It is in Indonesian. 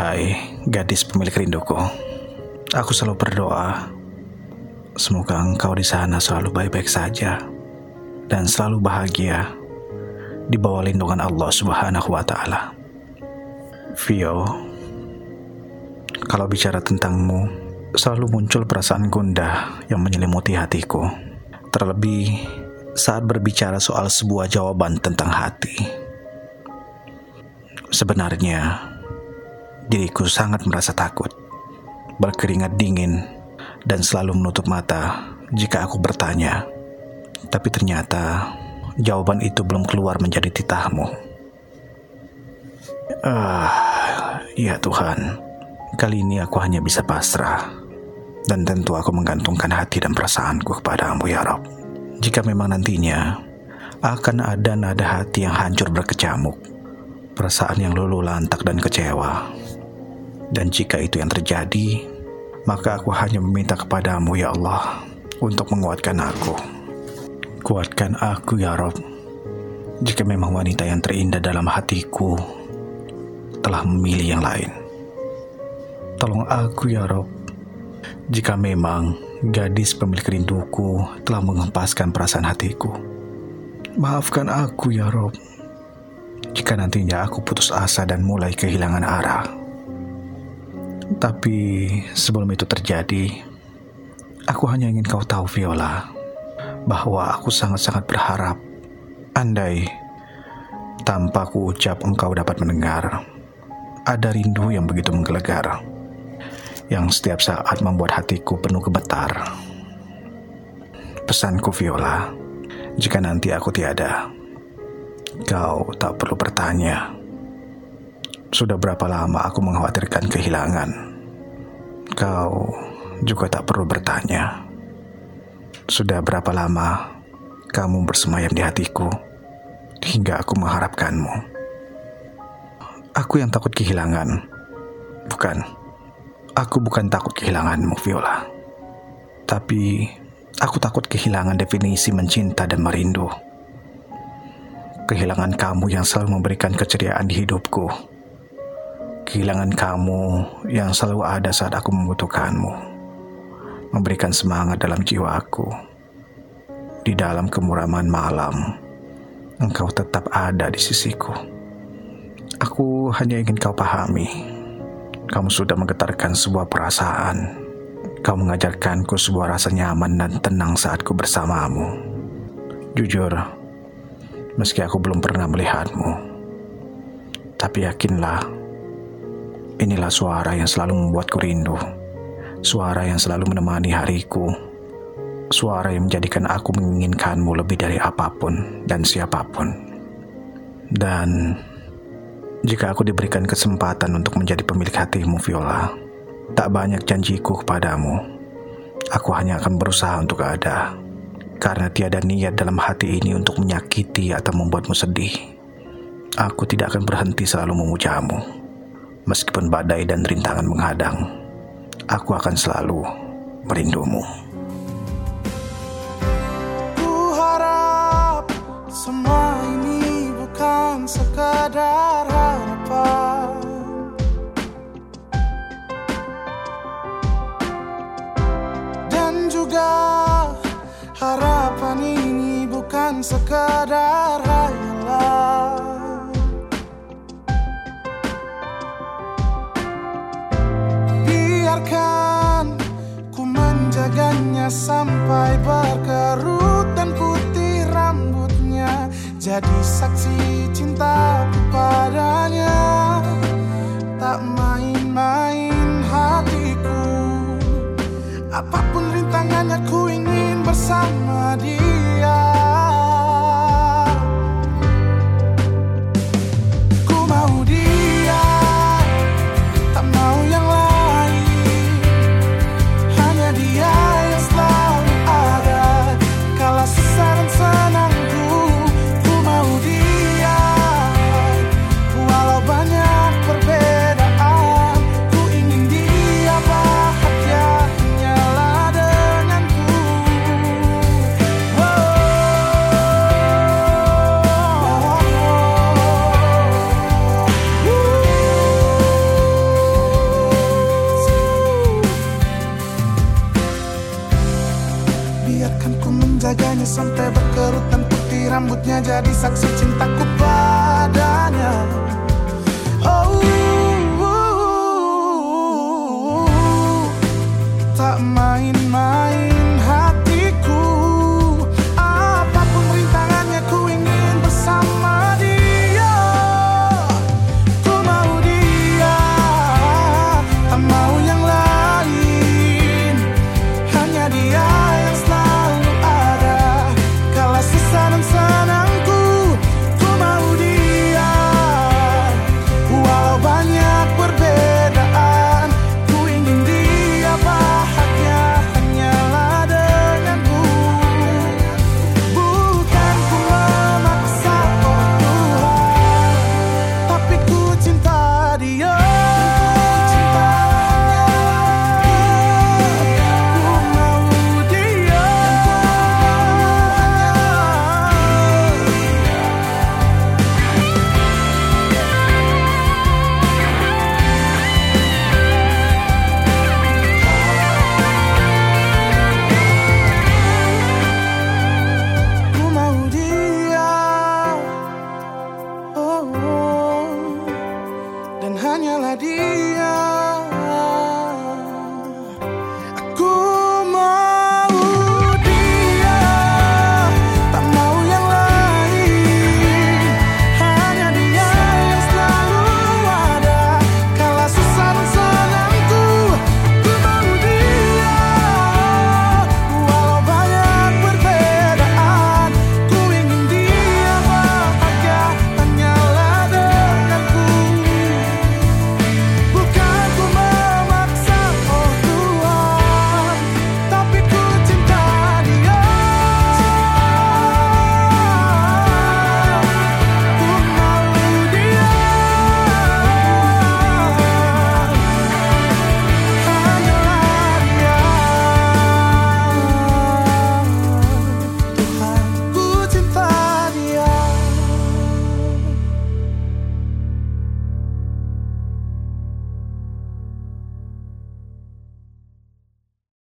Wahai gadis pemilik rinduku, aku selalu berdoa semoga engkau di sana selalu baik-baik saja dan selalu bahagia di bawah lindungan Allah Subhanahu wa taala. Vio, kalau bicara tentangmu, selalu muncul perasaan gundah yang menyelimuti hatiku. Terlebih saat berbicara soal sebuah jawaban tentang hati. Sebenarnya, diriku sangat merasa takut, berkeringat dingin, dan selalu menutup mata jika aku bertanya. Tapi ternyata jawaban itu belum keluar menjadi titahmu. Ah, ya Tuhan, kali ini aku hanya bisa pasrah. Dan tentu aku menggantungkan hati dan perasaanku kepadamu ya Rob. Jika memang nantinya akan ada nada hati yang hancur berkecamuk, perasaan yang luluh lantak dan kecewa, dan jika itu yang terjadi, maka aku hanya meminta kepadamu ya Allah untuk menguatkan aku. Kuatkan aku ya Rob. Jika memang wanita yang terindah dalam hatiku telah memilih yang lain. Tolong aku ya Rob. Jika memang gadis pemilik rinduku telah mengempaskan perasaan hatiku. Maafkan aku ya Rob. Jika nantinya aku putus asa dan mulai kehilangan arah. Tapi sebelum itu terjadi, aku hanya ingin kau tahu Viola, bahwa aku sangat-sangat berharap andai tanpa ku ucap engkau dapat mendengar, ada rindu yang begitu menggelegar, yang setiap saat membuat hatiku penuh gemetar. Pesanku Viola, jika nanti aku tiada, kau tak perlu bertanya sudah berapa lama aku mengkhawatirkan kehilangan? Kau juga tak perlu bertanya. Sudah berapa lama kamu bersemayam di hatiku hingga aku mengharapkanmu? Aku yang takut kehilangan. Bukan. Aku bukan takut kehilanganmu, Viola. Tapi aku takut kehilangan definisi mencinta dan merindu. Kehilangan kamu yang selalu memberikan keceriaan di hidupku kehilangan kamu yang selalu ada saat aku membutuhkanmu, memberikan semangat dalam jiwaku. Di dalam kemuraman malam, engkau tetap ada di sisiku. Aku hanya ingin kau pahami, kamu sudah menggetarkan sebuah perasaan. Kau mengajarkanku sebuah rasa nyaman dan tenang saat ku bersamamu. Jujur, meski aku belum pernah melihatmu, tapi yakinlah Inilah suara yang selalu membuatku rindu. Suara yang selalu menemani hariku. Suara yang menjadikan aku menginginkanmu lebih dari apa pun dan siapa pun. Dan jika aku diberikan kesempatan untuk menjadi pemilik hatimu, Viola, tak banyak janjiku kepadamu. Aku hanya akan berusaha untuk ada. Karena tiada niat dalam hati ini untuk menyakiti atau membuatmu sedih. Aku tidak akan berhenti selalu memujamu. Meskipun badai dan rintangan menghadang, aku akan selalu merindumu. Ku harap semua ini bukan sekadar harapan. Dan juga harapan ini bukan sekadar biarkan ku menjaganya sampai berkerut dan putih rambutnya. Jadi saksi cinta padanya tak main-main hatiku. Apa pun rintangannya ku ingin bersama dia. Ku mau dia Jadi saksi cintaku padanya. Oh Tak main-main